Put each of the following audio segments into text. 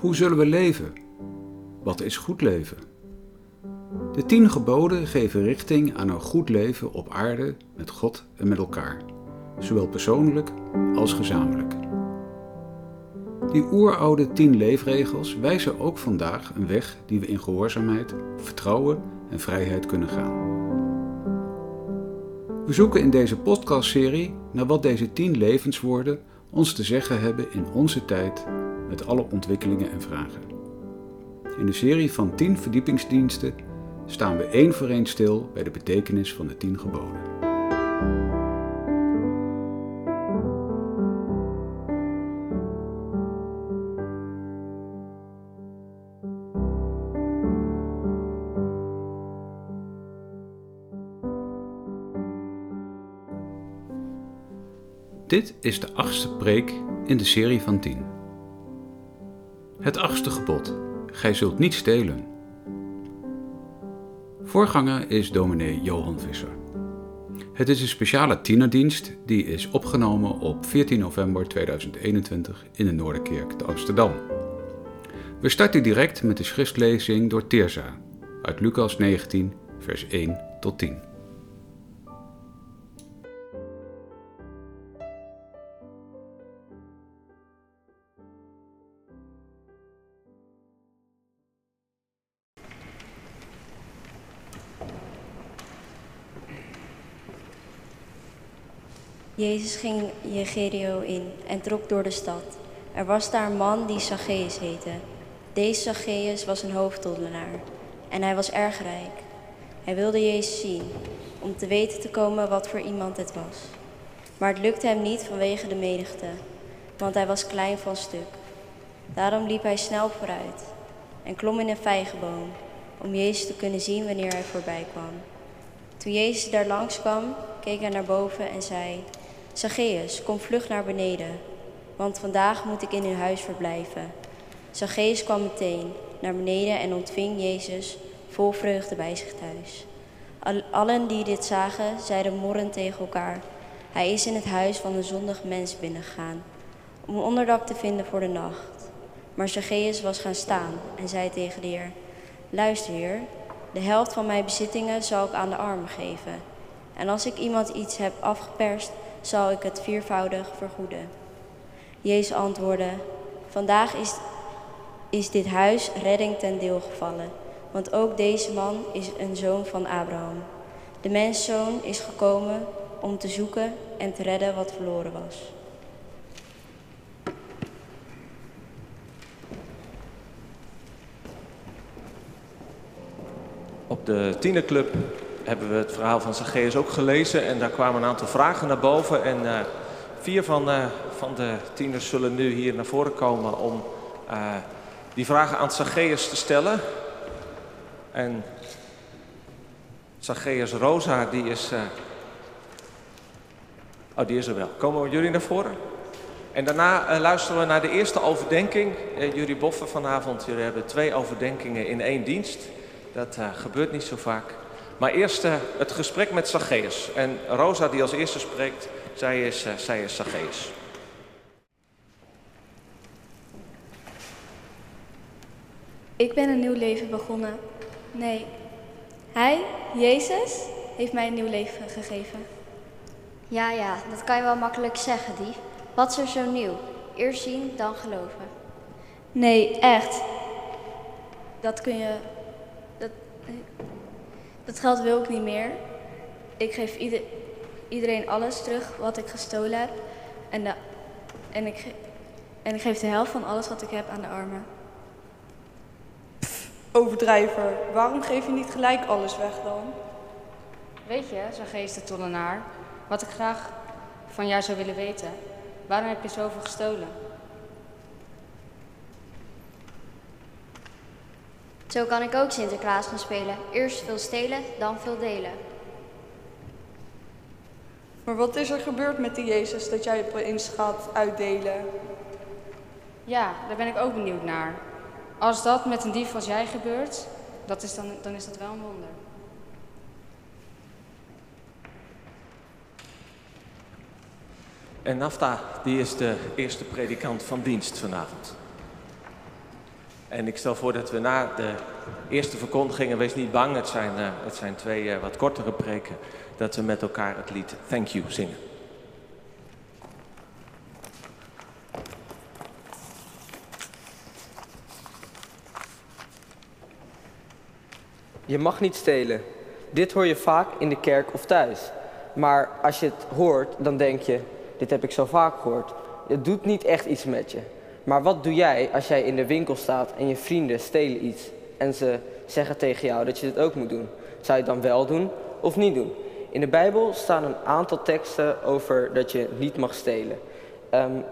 Hoe zullen we leven? Wat is goed leven? De tien geboden geven richting aan een goed leven op aarde met God en met elkaar, zowel persoonlijk als gezamenlijk. Die oeroude tien leefregels wijzen ook vandaag een weg die we in gehoorzaamheid, vertrouwen en vrijheid kunnen gaan. We zoeken in deze podcastserie naar wat deze tien levenswoorden ons te zeggen hebben in onze tijd met alle ontwikkelingen en vragen. In de serie van 10 verdiepingsdiensten staan we één voor één stil bij de betekenis van de 10 geboden. Dit is de achtste preek in de serie van 10. Het achtste gebod. Gij zult niet stelen. Voorganger is dominee Johan Visser. Het is een speciale tienerdienst die is opgenomen op 14 november 2021 in de Noorderkerk te Amsterdam. We starten direct met de schriftlezing door Teerza uit Lucas 19, vers 1 tot 10. Jezus ging Jericho in en trok door de stad. Er was daar een man die Zacchaeus heette. Deze Zacchaeus was een hoofdtollenaar en hij was erg rijk. Hij wilde Jezus zien om te weten te komen wat voor iemand het was. Maar het lukte hem niet vanwege de menigte, want hij was klein van stuk. Daarom liep hij snel vooruit en klom in een vijgenboom om Jezus te kunnen zien wanneer hij voorbij kwam. Toen Jezus daar langs kwam, keek hij naar boven en zei: Zacchaeus, kom vlug naar beneden, want vandaag moet ik in uw huis verblijven. Zacchaeus kwam meteen naar beneden en ontving Jezus vol vreugde bij zich thuis. Allen die dit zagen, zeiden morrend tegen elkaar: Hij is in het huis van een zondig mens binnengegaan, om onderdak te vinden voor de nacht. Maar Zacchaeus was gaan staan en zei tegen de Heer: Luister, Heer, de helft van mijn bezittingen zal ik aan de armen geven. En als ik iemand iets heb afgeperst, zal ik het viervoudig vergoeden. Jezus antwoordde, vandaag is, is dit huis redding ten deel gevallen, want ook deze man is een zoon van Abraham. De menszoon is gekomen om te zoeken en te redden wat verloren was. Op de tienerclub hebben we het verhaal van Zacchaeus ook gelezen en daar kwamen een aantal vragen naar boven. En uh, vier van, uh, van de tieners zullen nu hier naar voren komen om uh, die vragen aan Zacchaeus te stellen. En Zacchaeus Rosa, die is. Oh, die is er wel. Komen jullie naar voren? En daarna luisteren we naar de eerste overdenking. jullie boffen vanavond, jullie hebben twee overdenkingen in één dienst. Dat gebeurt niet zo vaak. Maar eerst uh, het gesprek met Zacchaeus. En Rosa die als eerste spreekt, zij is, uh, zij is Zacchaeus. Ik ben een nieuw leven begonnen. Nee, Hij, Jezus, heeft mij een nieuw leven gegeven. Ja, ja, dat kan je wel makkelijk zeggen, dief. Wat is er zo nieuw? Eerst zien, dan geloven. Nee, echt. Dat kun je dat geld wil ik niet meer. Ik geef ieder, iedereen alles terug wat ik gestolen heb. En, de, en, ik, en ik geef de helft van alles wat ik heb aan de armen. overdrijver, waarom geef je niet gelijk alles weg dan? Weet je, zo geest de tollenaar, wat ik graag van jou zou willen weten. Waarom heb je zoveel gestolen? Zo kan ik ook Sinterklaas gaan spelen. Eerst veel stelen, dan veel delen. Maar wat is er gebeurd met die Jezus dat jij opeens gaat uitdelen? Ja, daar ben ik ook benieuwd naar. Als dat met een dief als jij gebeurt, dat is dan, dan is dat wel een wonder. En Nafta, die is de eerste predikant van dienst vanavond. En ik stel voor dat we na de eerste verkondigingen, wees niet bang, het zijn, uh, het zijn twee uh, wat kortere preken, dat we met elkaar het lied Thank You zingen. Je mag niet stelen. Dit hoor je vaak in de kerk of thuis. Maar als je het hoort, dan denk je, dit heb ik zo vaak gehoord. Het doet niet echt iets met je. Maar wat doe jij als jij in de winkel staat en je vrienden stelen iets en ze zeggen tegen jou dat je dit ook moet doen? Zou je het dan wel doen of niet doen? In de Bijbel staan een aantal teksten over dat je niet mag stelen. Um,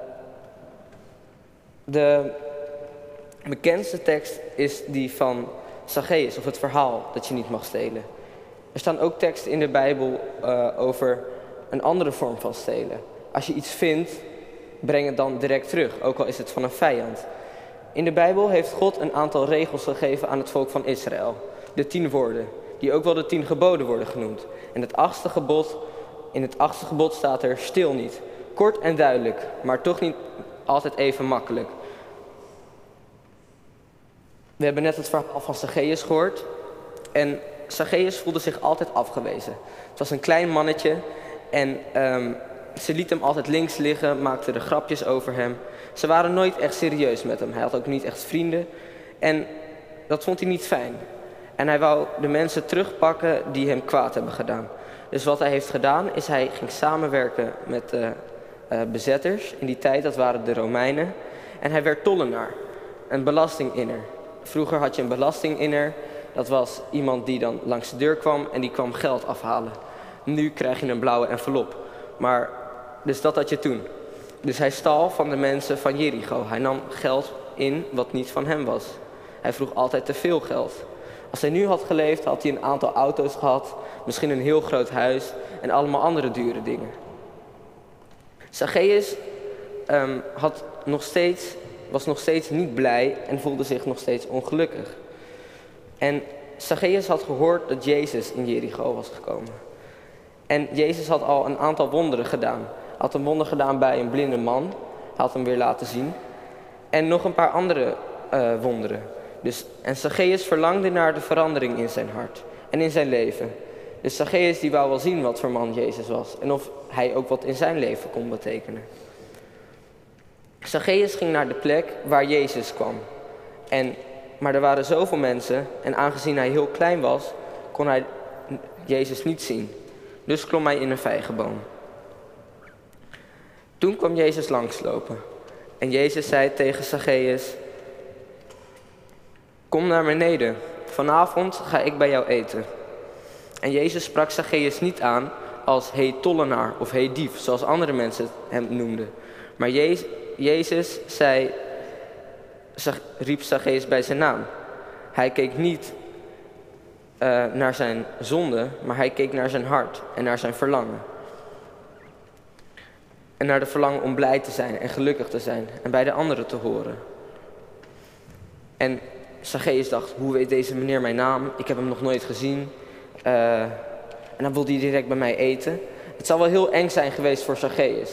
de bekendste tekst is die van Zacchaeus, of het verhaal dat je niet mag stelen. Er staan ook teksten in de Bijbel uh, over een andere vorm van stelen. Als je iets vindt, breng het dan direct terug, ook al is het van een vijand. In de Bijbel heeft God een aantal regels gegeven aan het volk van Israël. De tien woorden, die ook wel de tien geboden worden genoemd. En het achtste gebod, in het achtste gebod staat er stil niet. Kort en duidelijk, maar toch niet altijd even makkelijk. We hebben net het verhaal van Zacchaeus gehoord. En Zacchaeus voelde zich altijd afgewezen. Het was een klein mannetje en um, ze liet hem altijd links liggen, maakte er grapjes over hem. Ze waren nooit echt serieus met hem. Hij had ook niet echt vrienden. En dat vond hij niet fijn. En hij wou de mensen terugpakken die hem kwaad hebben gedaan. Dus wat hij heeft gedaan is hij ging samenwerken met de uh, bezetters. In die tijd, dat waren de Romeinen. En hij werd tollenaar, een belastinginner. Vroeger had je een belastinginner. Dat was iemand die dan langs de deur kwam en die kwam geld afhalen. Nu krijg je een blauwe envelop. Maar, dus dat had je toen. Dus hij stal van de mensen van Jericho. Hij nam geld in wat niet van hem was. Hij vroeg altijd te veel geld. Als hij nu had geleefd, had hij een aantal auto's gehad, misschien een heel groot huis en allemaal andere dure dingen. Zacchaeus um, had nog steeds, was nog steeds niet blij en voelde zich nog steeds ongelukkig. En Zacchaeus had gehoord dat Jezus in Jericho was gekomen. En Jezus had al een aantal wonderen gedaan. Had een wonder gedaan bij een blinde man. Hij had hem weer laten zien. En nog een paar andere uh, wonderen. Dus, en Zacchaeus verlangde naar de verandering in zijn hart en in zijn leven. Dus Zacchaeus die wou wel zien wat voor man Jezus was. En of hij ook wat in zijn leven kon betekenen. Zacchaeus ging naar de plek waar Jezus kwam. En, maar er waren zoveel mensen. En aangezien hij heel klein was, kon hij Jezus niet zien. Dus klom hij in een vijgenboom. Toen kwam Jezus langslopen. En Jezus zei tegen Zacchaeus: Kom naar beneden. Vanavond ga ik bij jou eten. En Jezus sprak Zacchaeus niet aan als hey tollenaar of hey dief, zoals andere mensen hem noemden. Maar Jezus zei, riep Zacchaeus bij zijn naam. Hij keek niet uh, naar zijn zonde, maar hij keek naar zijn hart en naar zijn verlangen. En naar de verlangen om blij te zijn en gelukkig te zijn en bij de anderen te horen. En Zacchaeus dacht, hoe weet deze meneer mijn naam? Ik heb hem nog nooit gezien. Uh, en dan wilde hij direct bij mij eten. Het zou wel heel eng zijn geweest voor Zacchaeus.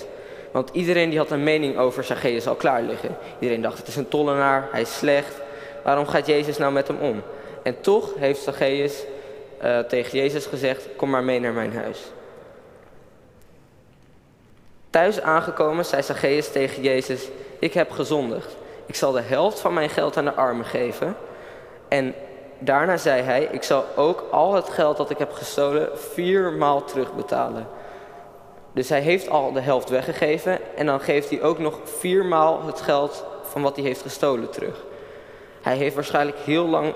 Want iedereen die had een mening over Zacchaeus al klaar liggen. Iedereen dacht, het is een tollenaar, hij is slecht. Waarom gaat Jezus nou met hem om? En toch heeft Zacchaeus uh, tegen Jezus gezegd, kom maar mee naar mijn huis. Thuis aangekomen zei Zacchaeus tegen Jezus, ik heb gezondigd. Ik zal de helft van mijn geld aan de armen geven. En daarna zei hij, ik zal ook al het geld dat ik heb gestolen viermaal terugbetalen. Dus hij heeft al de helft weggegeven en dan geeft hij ook nog viermaal het geld van wat hij heeft gestolen terug. Hij heeft waarschijnlijk heel lang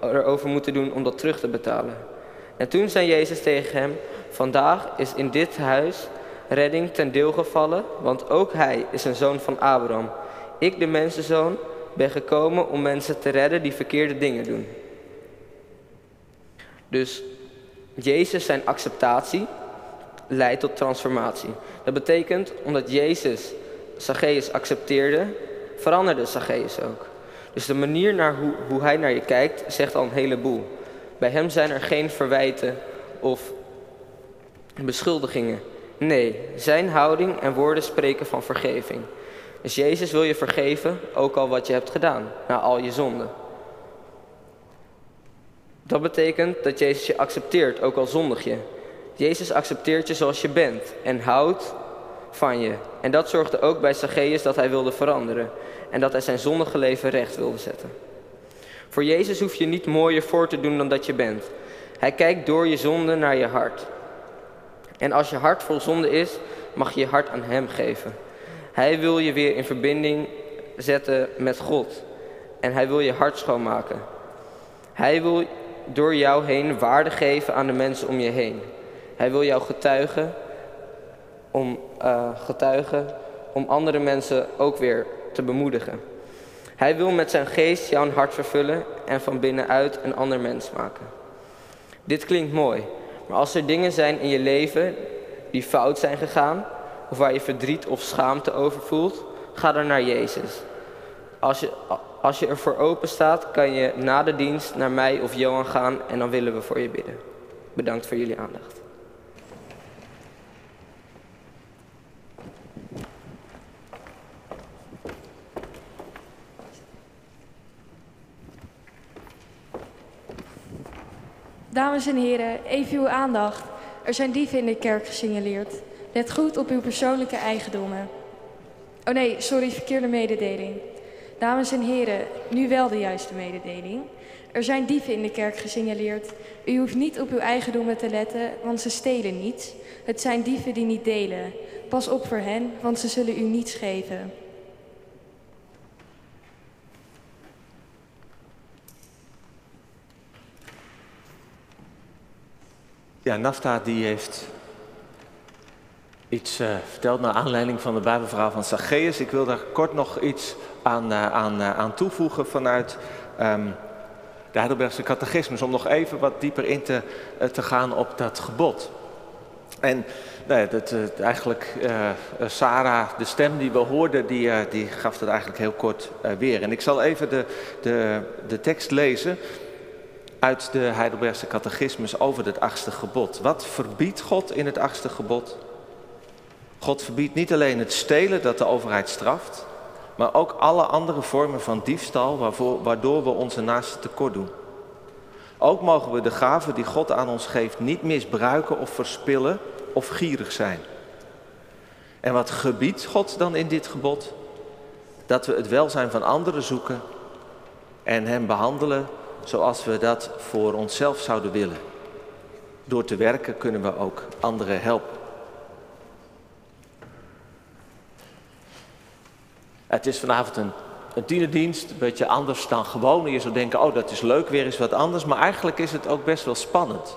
erover moeten doen om dat terug te betalen. En toen zei Jezus tegen hem, vandaag is in dit huis redding ten deel gevallen, want ook hij is een zoon van Abraham. Ik, de mensenzoon, ben gekomen om mensen te redden die verkeerde dingen doen. Dus Jezus zijn acceptatie leidt tot transformatie. Dat betekent, omdat Jezus Zacchaeus accepteerde, veranderde Zacchaeus ook. Dus de manier naar hoe, hoe hij naar je kijkt, zegt al een heleboel. Bij hem zijn er geen verwijten of beschuldigingen. Nee, zijn houding en woorden spreken van vergeving. Dus Jezus wil je vergeven, ook al wat je hebt gedaan, na al je zonden. Dat betekent dat Jezus je accepteert, ook al zondig je. Jezus accepteert je zoals je bent en houdt van je. En dat zorgde ook bij Zacchaeus dat hij wilde veranderen en dat hij zijn zondige leven recht wilde zetten. Voor Jezus hoef je niet mooier voor te doen dan dat je bent. Hij kijkt door je zonde naar je hart. En als je hart vol zonde is, mag je je hart aan Hem geven. Hij wil je weer in verbinding zetten met God. En Hij wil je hart schoonmaken. Hij wil door jou heen waarde geven aan de mensen om je heen. Hij wil jou getuigen om, uh, getuigen om andere mensen ook weer te bemoedigen. Hij wil met zijn geest jouw hart vervullen en van binnenuit een ander mens maken. Dit klinkt mooi, maar als er dingen zijn in je leven die fout zijn gegaan, of waar je verdriet of schaamte over voelt, ga dan naar Jezus. Als je, als je ervoor open staat, kan je na de dienst naar mij of Johan gaan en dan willen we voor je bidden. Bedankt voor jullie aandacht. Dames en heren, even uw aandacht. Er zijn dieven in de kerk gesignaleerd. Let goed op uw persoonlijke eigendommen. Oh nee, sorry, verkeerde mededeling. Dames en heren, nu wel de juiste mededeling. Er zijn dieven in de kerk gesignaleerd. U hoeft niet op uw eigendommen te letten, want ze stelen niets. Het zijn dieven die niet delen. Pas op voor hen, want ze zullen u niets geven. Ja, Nafta die heeft iets uh, verteld naar aanleiding van de Bijbelverhaal van Zacchaeus. Ik wil daar kort nog iets aan, uh, aan, uh, aan toevoegen vanuit um, de Heidelbergse catechismus. Om nog even wat dieper in te, te gaan op dat gebod. En nee, dat, eigenlijk, Sarah, de stem die we hoorden, die, die gaf dat eigenlijk heel kort weer. En ik zal even de, de, de tekst lezen uit de Heidelbergse catechismus over het achtste gebod. Wat verbiedt God in het achtste gebod? God verbiedt niet alleen het stelen dat de overheid straft, maar ook alle andere vormen van diefstal waardoor we onze naasten tekort doen. Ook mogen we de gaven die God aan ons geeft niet misbruiken of verspillen of gierig zijn. En wat gebiedt God dan in dit gebod? Dat we het welzijn van anderen zoeken en hen behandelen zoals we dat voor onszelf zouden willen. Door te werken kunnen we ook anderen helpen. Het is vanavond een, een tienerdienst, een beetje anders dan gewoon. Je zou denken, oh dat is leuk, weer eens wat anders. Maar eigenlijk is het ook best wel spannend.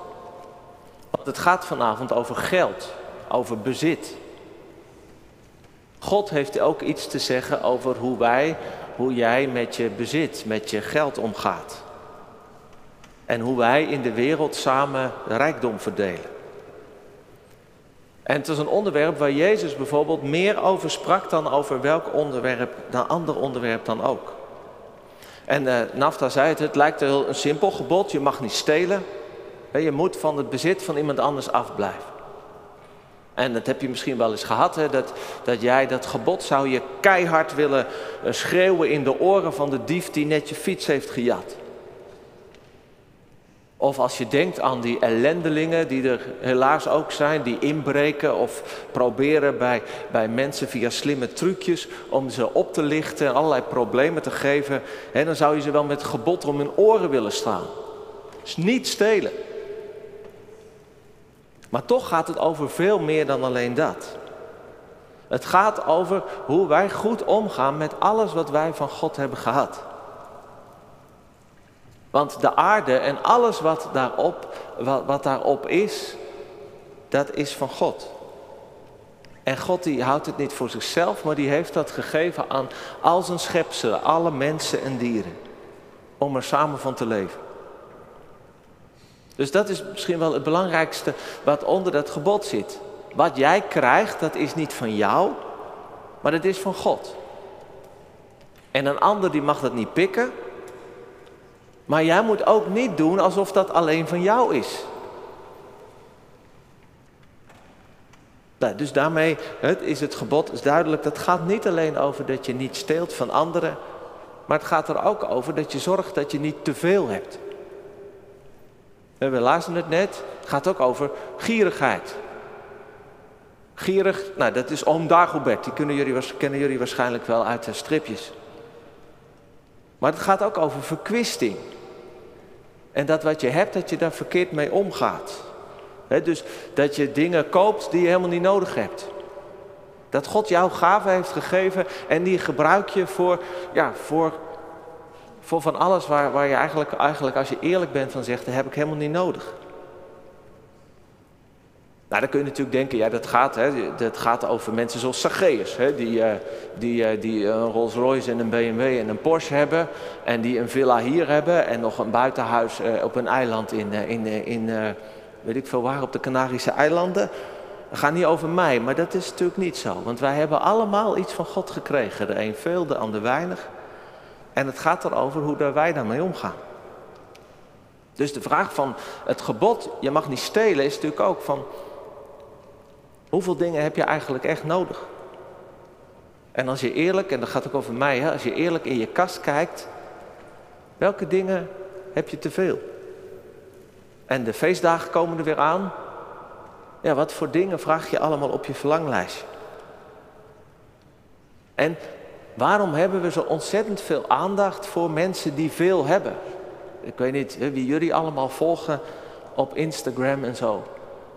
Want het gaat vanavond over geld, over bezit. God heeft ook iets te zeggen over hoe wij, hoe jij met je bezit, met je geld omgaat en hoe wij in de wereld samen rijkdom verdelen. En het is een onderwerp waar Jezus bijvoorbeeld meer over sprak dan over welk onderwerp, dan ander onderwerp dan ook. En uh, Nafta zei het, het lijkt heel een simpel gebod, je mag niet stelen. Je moet van het bezit van iemand anders afblijven. En dat heb je misschien wel eens gehad, hè, dat, dat jij dat gebod zou je keihard willen eh, schreeuwen in de oren van de dief die net je fiets heeft gejat. Of als je denkt aan die ellendelingen die er helaas ook zijn, die inbreken of proberen bij, bij mensen via slimme trucjes om ze op te lichten en allerlei problemen te geven, hè, dan zou je ze wel met gebod om hun oren willen slaan. Dus niet stelen. Maar toch gaat het over veel meer dan alleen dat. Het gaat over hoe wij goed omgaan met alles wat wij van God hebben gehad. Want de aarde en alles wat daarop, wat, wat daarop is, dat is van God. En God die houdt het niet voor zichzelf, maar die heeft dat gegeven aan al zijn schepselen, alle mensen en dieren. Om er samen van te leven. Dus dat is misschien wel het belangrijkste wat onder dat gebod zit. Wat jij krijgt, dat is niet van jou, maar dat is van God. En een ander die mag dat niet pikken, maar jij moet ook niet doen alsof dat alleen van jou is. Nou, dus daarmee is het gebod is duidelijk. Dat gaat niet alleen over dat je niet steelt van anderen. Maar het gaat er ook over dat je zorgt dat je niet te veel hebt. We lazen het net. Het gaat ook over gierigheid. Gierig, nou dat is oom Dagobert. Die kennen jullie waarschijnlijk wel uit de stripjes. Maar het gaat ook over verkwisting. En dat wat je hebt, dat je daar verkeerd mee omgaat. dus dat je dingen koopt die je helemaal niet nodig hebt. Dat God jou gaven heeft gegeven en die gebruik je voor, ja, voor, voor van alles waar, waar je eigenlijk, eigenlijk, als je eerlijk bent, van zegt, dat heb ik helemaal niet nodig. Nou, dan kun je natuurlijk denken, ja, dat gaat, hè, dat gaat over mensen zoals Zacchaeus, die, uh, die, uh, die een Rolls Royce en een BMW en een Porsche hebben. En die een villa hier hebben en nog een buitenhuis uh, op een eiland in, in, in weet ik veel waar, op de Canarische eilanden. Dat gaat niet over mij, maar dat is natuurlijk niet zo. Want wij hebben allemaal iets van God gekregen. De een veel, de ander weinig. En het gaat erover hoe wij daarmee omgaan. Dus de vraag van het gebod, je mag niet stelen, is natuurlijk ook van Hoeveel dingen heb je eigenlijk echt nodig? En als je eerlijk, en dat gaat ook over mij, hè, als je eerlijk in je kast kijkt, welke dingen heb je te veel? En de feestdagen komen er weer aan. Ja, wat voor dingen vraag je allemaal op je verlanglijstje? En waarom hebben we zo ontzettend veel aandacht voor mensen die veel hebben? Ik weet niet wie jullie allemaal volgen op Instagram en zo.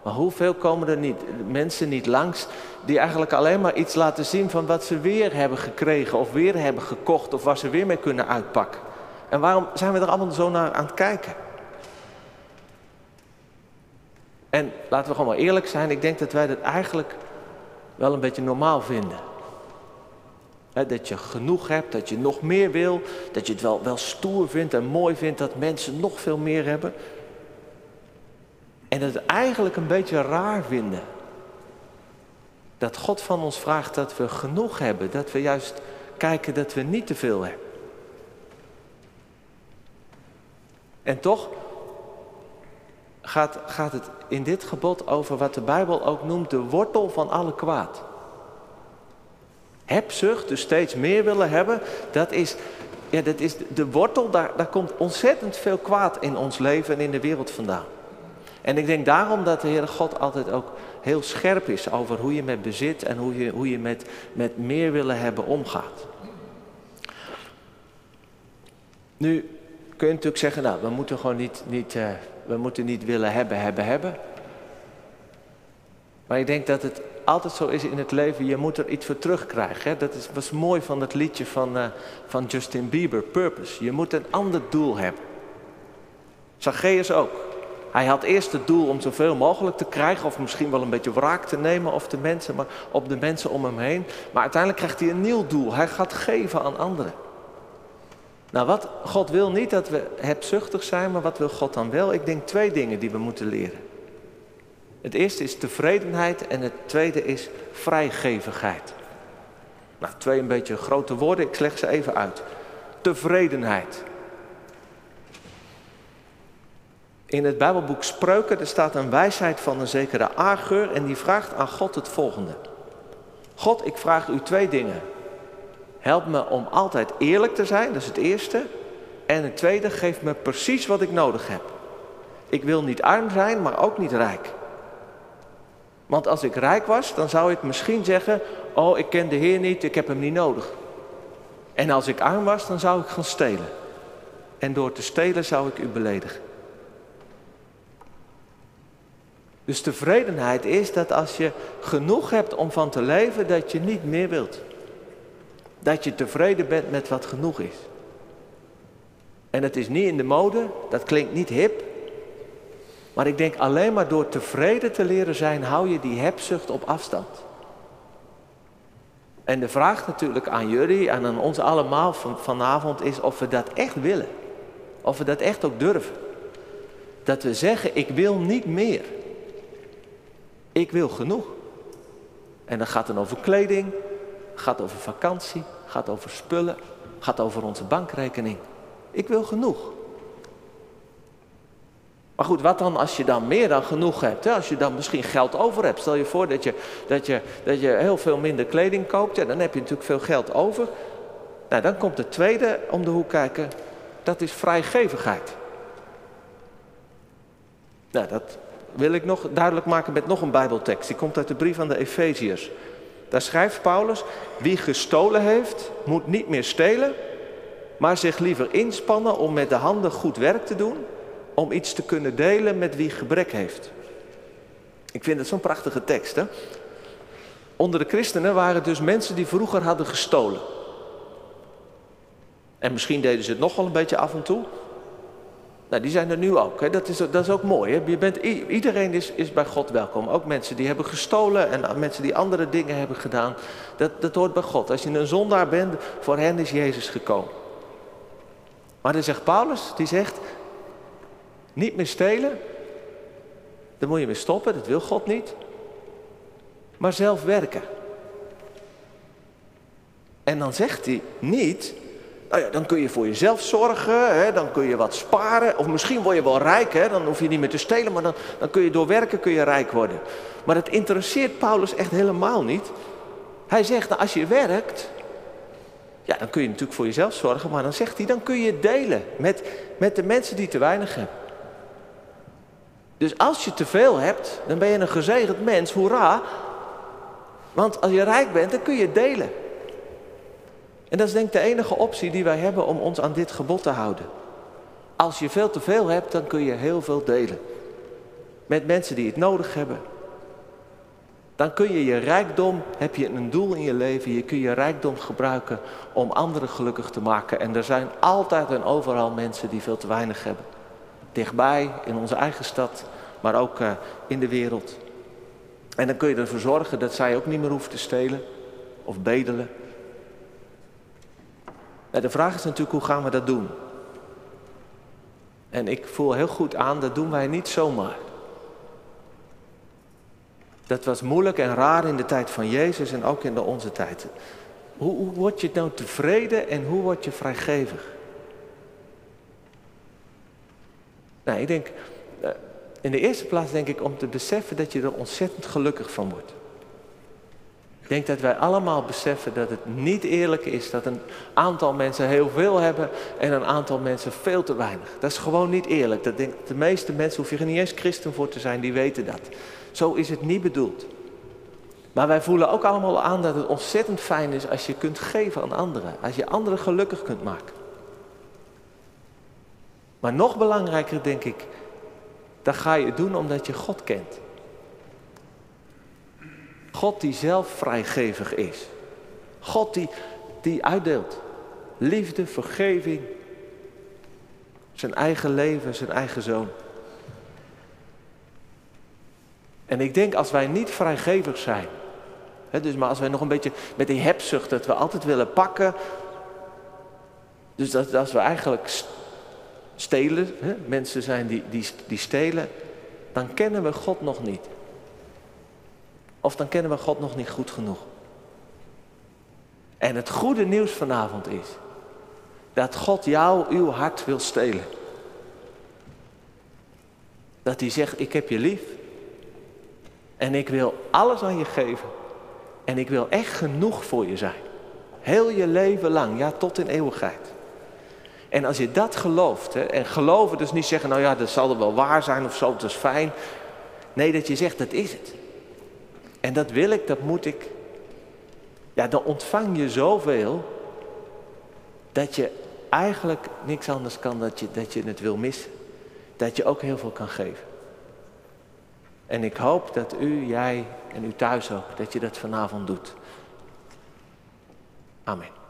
Maar hoeveel komen er niet, mensen niet langs die eigenlijk alleen maar iets laten zien van wat ze weer hebben gekregen of weer hebben gekocht of waar ze weer mee kunnen uitpakken? En waarom zijn we er allemaal zo naar aan het kijken? En laten we gewoon maar eerlijk zijn, ik denk dat wij dat eigenlijk wel een beetje normaal vinden. dat je genoeg hebt, dat je nog meer wil, dat je het wel, wel stoer vindt en mooi vindt dat mensen nog veel meer hebben. En het eigenlijk een beetje raar vinden. Dat God van ons vraagt dat we genoeg hebben. Dat we juist kijken dat we niet te veel hebben. En toch gaat, gaat het in dit gebod over wat de Bijbel ook noemt de wortel van alle kwaad. Hebzucht, dus steeds meer willen hebben, dat is, ja, dat is de wortel, daar, daar komt ontzettend veel kwaad in ons leven en in de wereld vandaan. En ik denk daarom dat de Heere God altijd ook heel scherp is over hoe je met bezit en hoe je, hoe je met, met meer willen hebben omgaat. Nu kun je natuurlijk zeggen, nou, we moeten gewoon niet, niet, uh, we moeten niet willen hebben, hebben, hebben. Maar ik denk dat het altijd zo is in het leven, je moet er iets voor terugkrijgen. Hè? Dat is, was mooi van het liedje van, uh, van Justin Bieber, Purpose. Je moet een ander doel hebben. Zacchaeus ook. Hij had eerst het doel om zoveel mogelijk te krijgen, of misschien wel een beetje wraak te nemen op de mensen, maar op de mensen om hem heen. Maar uiteindelijk krijgt hij een nieuw doel. Hij gaat geven aan anderen. Nou, wat God wil niet dat we hebzuchtig zijn, maar wat wil God dan wel? Ik denk twee dingen die we moeten leren. Het eerste is tevredenheid en het tweede is vrijgevigheid. Nou, twee een beetje grote woorden, ik leg ze even uit. Tevredenheid. In het Bijbelboek Spreuken er staat een wijsheid van een zekere Agur en die vraagt aan God het volgende. God, ik vraag u twee dingen. Help me om altijd eerlijk te zijn, dat is het eerste. En het tweede, geef me precies wat ik nodig heb. Ik wil niet arm zijn, maar ook niet rijk. Want als ik rijk was, dan zou ik misschien zeggen: Oh, ik ken de Heer niet, ik heb hem niet nodig. En als ik arm was, dan zou ik gaan stelen. En door te stelen zou ik u beledigen. Dus tevredenheid is dat als je genoeg hebt om van te leven, dat je niet meer wilt. Dat je tevreden bent met wat genoeg is. En het is niet in de mode, dat klinkt niet hip. Maar ik denk alleen maar door tevreden te leren zijn, hou je die hebzucht op afstand. En de vraag natuurlijk aan jullie en aan ons allemaal van, vanavond is of we dat echt willen. Of we dat echt ook durven. Dat we zeggen, ik wil niet meer. Ik wil genoeg. En dat gaat dan over kleding, gaat over vakantie, gaat over spullen, gaat over onze bankrekening. Ik wil genoeg. Maar goed, wat dan als je dan meer dan genoeg hebt? Hè? Als je dan misschien geld over hebt. Stel je voor dat je, dat je, dat je heel veel minder kleding koopt. Dan heb je natuurlijk veel geld over. Nou, dan komt het tweede om de hoek kijken. Dat is vrijgevigheid. Nou, dat wil ik nog duidelijk maken met nog een Bijbeltekst. Die komt uit de brief aan de Efeziërs. Daar schrijft Paulus: Wie gestolen heeft, moet niet meer stelen, maar zich liever inspannen om met de handen goed werk te doen, om iets te kunnen delen met wie gebrek heeft. Ik vind het zo'n prachtige tekst. Hè? Onder de christenen waren dus mensen die vroeger hadden gestolen. En misschien deden ze het nog wel een beetje af en toe. Nou, die zijn er nu ook. Hè. Dat, is, dat is ook mooi. Hè. Je bent, iedereen is, is bij God welkom. Ook mensen die hebben gestolen en mensen die andere dingen hebben gedaan. Dat, dat hoort bij God. Als je een zondaar bent, voor hen is Jezus gekomen. Maar dan zegt Paulus, die zegt, niet meer stelen. Dan moet je weer stoppen, dat wil God niet. Maar zelf werken. En dan zegt hij niet, nou ja, dan kun je voor jezelf zorgen, hè, dan kun je wat sparen. Of misschien word je wel rijk, hè, dan hoef je niet meer te stelen, maar dan, dan kun je door werken kun je rijk worden. Maar dat interesseert Paulus echt helemaal niet. Hij zegt, nou, als je werkt, ja, dan kun je natuurlijk voor jezelf zorgen, maar dan zegt hij, dan kun je delen met, met de mensen die te weinig hebben. Dus als je te veel hebt, dan ben je een gezegend mens, hoera. Want als je rijk bent, dan kun je delen. En dat is denk ik de enige optie die wij hebben om ons aan dit gebod te houden. Als je veel te veel hebt, dan kun je heel veel delen. Met mensen die het nodig hebben. Dan kun je je rijkdom, heb je een doel in je leven, je kun je rijkdom gebruiken om anderen gelukkig te maken. En er zijn altijd en overal mensen die veel te weinig hebben. Dichtbij, in onze eigen stad, maar ook uh, in de wereld. En dan kun je ervoor zorgen dat zij ook niet meer hoeven te stelen of bedelen de vraag is natuurlijk hoe gaan we dat doen? En ik voel heel goed aan, dat doen wij niet zomaar. Dat was moeilijk en raar in de tijd van Jezus en ook in de onze tijd. Hoe, hoe word je nou tevreden en hoe word je vrijgevig? Nou, ik denk, eh, in de eerste plaats denk ik om te beseffen dat je er ontzettend gelukkig van wordt. Ik denk dat wij allemaal beseffen dat het niet eerlijk is dat een aantal mensen heel veel hebben en een aantal mensen veel te weinig. Dat is gewoon niet eerlijk. Dat denk, de meeste mensen, hoef je er niet eens christen voor te zijn, die weten dat. Zo is het niet bedoeld. Maar wij voelen ook allemaal aan dat het ontzettend fijn is als je kunt geven aan anderen. Als je anderen gelukkig kunt maken. Maar nog belangrijker denk ik, dat ga je doen omdat je God kent. God die zelf vrijgevig is. God die, die uitdeelt. Liefde, vergeving. Zijn eigen leven, zijn eigen zoon. En ik denk als wij niet vrijgevig zijn. Hè, dus maar als wij nog een beetje met die hebzucht dat we altijd willen pakken. Dus dat als we eigenlijk stelen, hè, mensen zijn die, die, die stelen. Dan kennen we God nog niet. Of dan kennen we God nog niet goed genoeg. En het goede nieuws vanavond is dat God jou uw hart wil stelen. Dat hij zegt, ik heb je lief. En ik wil alles aan je geven. En ik wil echt genoeg voor je zijn. Heel je leven lang, ja tot in eeuwigheid. En als je dat gelooft, hè, en geloven dus niet zeggen, nou ja, dat zal er wel waar zijn of zo, dat is fijn. Nee, dat je zegt, dat is het. En dat wil ik, dat moet ik. Ja, dan ontvang je zoveel dat je eigenlijk niks anders kan dat je, dat je het wil missen. Dat je ook heel veel kan geven. En ik hoop dat u, jij en u thuis ook, dat je dat vanavond doet. Amen.